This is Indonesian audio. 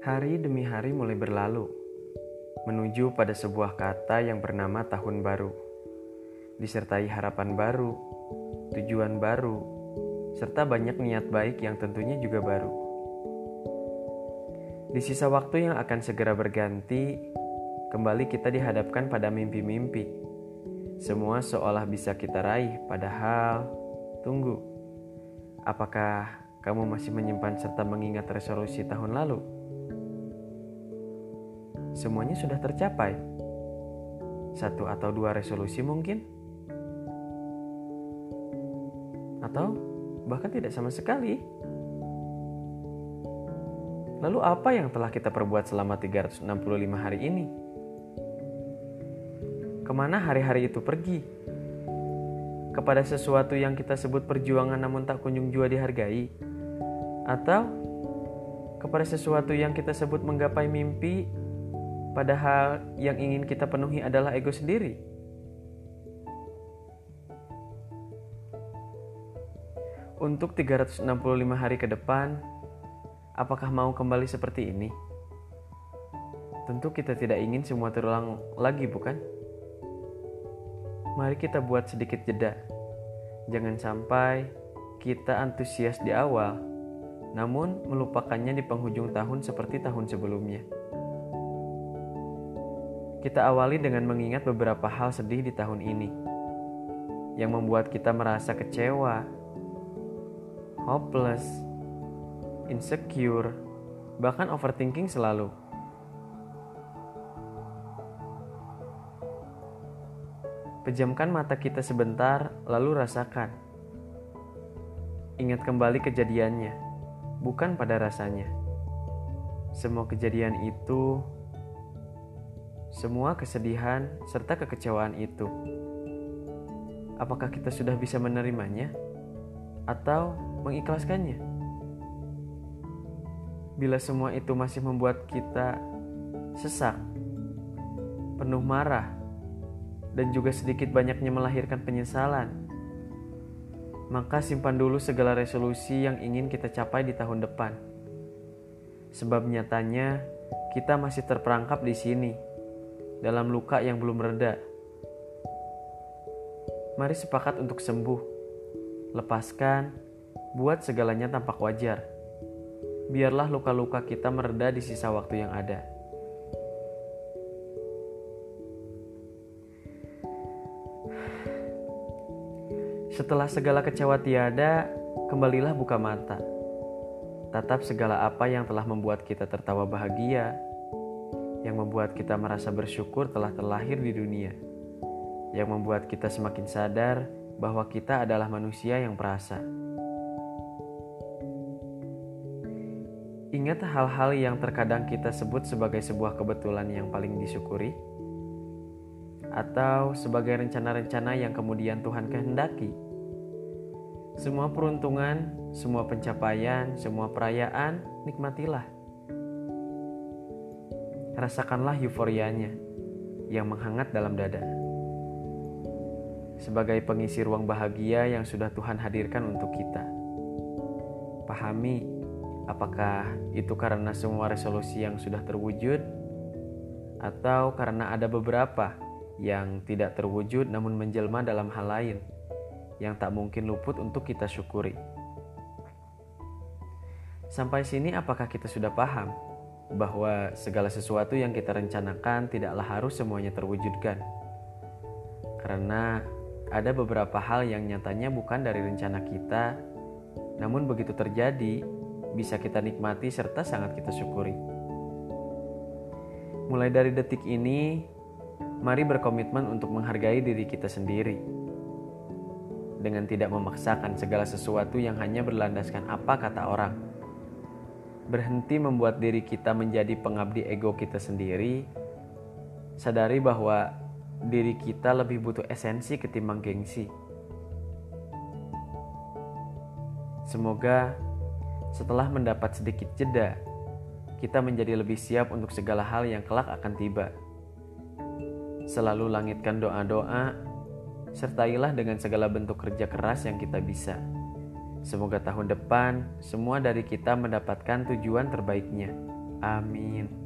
Hari demi hari mulai berlalu, menuju pada sebuah kata yang bernama tahun baru, disertai harapan baru, tujuan baru, serta banyak niat baik yang tentunya juga baru. Di sisa waktu yang akan segera berganti, kembali kita dihadapkan pada mimpi-mimpi. Semua seolah bisa kita raih, padahal tunggu. Apakah kamu masih menyimpan serta mengingat resolusi tahun lalu? Semuanya sudah tercapai. Satu atau dua resolusi mungkin? Atau bahkan tidak sama sekali? Lalu apa yang telah kita perbuat selama 365 hari ini? Ke mana hari-hari itu pergi? Kepada sesuatu yang kita sebut perjuangan namun tak kunjung jua dihargai? atau kepada sesuatu yang kita sebut menggapai mimpi, padahal yang ingin kita penuhi adalah ego sendiri. Untuk 365 hari ke depan, apakah mau kembali seperti ini? Tentu kita tidak ingin semua terulang lagi, bukan? Mari kita buat sedikit jeda. Jangan sampai kita antusias di awal, namun melupakannya di penghujung tahun seperti tahun sebelumnya. Kita awali dengan mengingat beberapa hal sedih di tahun ini yang membuat kita merasa kecewa, hopeless, insecure, bahkan overthinking selalu. Pejamkan mata kita sebentar, lalu rasakan. Ingat kembali kejadiannya bukan pada rasanya. Semua kejadian itu, semua kesedihan serta kekecewaan itu, apakah kita sudah bisa menerimanya atau mengikhlaskannya? Bila semua itu masih membuat kita sesak, penuh marah, dan juga sedikit banyaknya melahirkan penyesalan, maka simpan dulu segala resolusi yang ingin kita capai di tahun depan. Sebab nyatanya kita masih terperangkap di sini, dalam luka yang belum reda. Mari sepakat untuk sembuh, lepaskan, buat segalanya tampak wajar. Biarlah luka-luka kita mereda di sisa waktu yang ada. Setelah segala kecewa tiada, kembalilah buka mata. Tatap segala apa yang telah membuat kita tertawa bahagia, yang membuat kita merasa bersyukur telah terlahir di dunia, yang membuat kita semakin sadar bahwa kita adalah manusia yang perasa. Ingat hal-hal yang terkadang kita sebut sebagai sebuah kebetulan yang paling disyukuri, atau sebagai rencana-rencana yang kemudian Tuhan kehendaki semua peruntungan, semua pencapaian, semua perayaan, nikmatilah. Rasakanlah euforianya yang menghangat dalam dada. Sebagai pengisi ruang bahagia yang sudah Tuhan hadirkan untuk kita. Pahami apakah itu karena semua resolusi yang sudah terwujud atau karena ada beberapa yang tidak terwujud namun menjelma dalam hal lain yang tak mungkin luput untuk kita syukuri. Sampai sini, apakah kita sudah paham bahwa segala sesuatu yang kita rencanakan tidaklah harus semuanya terwujudkan? Karena ada beberapa hal yang nyatanya bukan dari rencana kita, namun begitu terjadi, bisa kita nikmati serta sangat kita syukuri. Mulai dari detik ini, mari berkomitmen untuk menghargai diri kita sendiri dengan tidak memaksakan segala sesuatu yang hanya berlandaskan apa kata orang. Berhenti membuat diri kita menjadi pengabdi ego kita sendiri. Sadari bahwa diri kita lebih butuh esensi ketimbang gengsi. Semoga setelah mendapat sedikit jeda, kita menjadi lebih siap untuk segala hal yang kelak akan tiba. Selalu langitkan doa-doa sertailah dengan segala bentuk kerja keras yang kita bisa. Semoga tahun depan semua dari kita mendapatkan tujuan terbaiknya. Amin.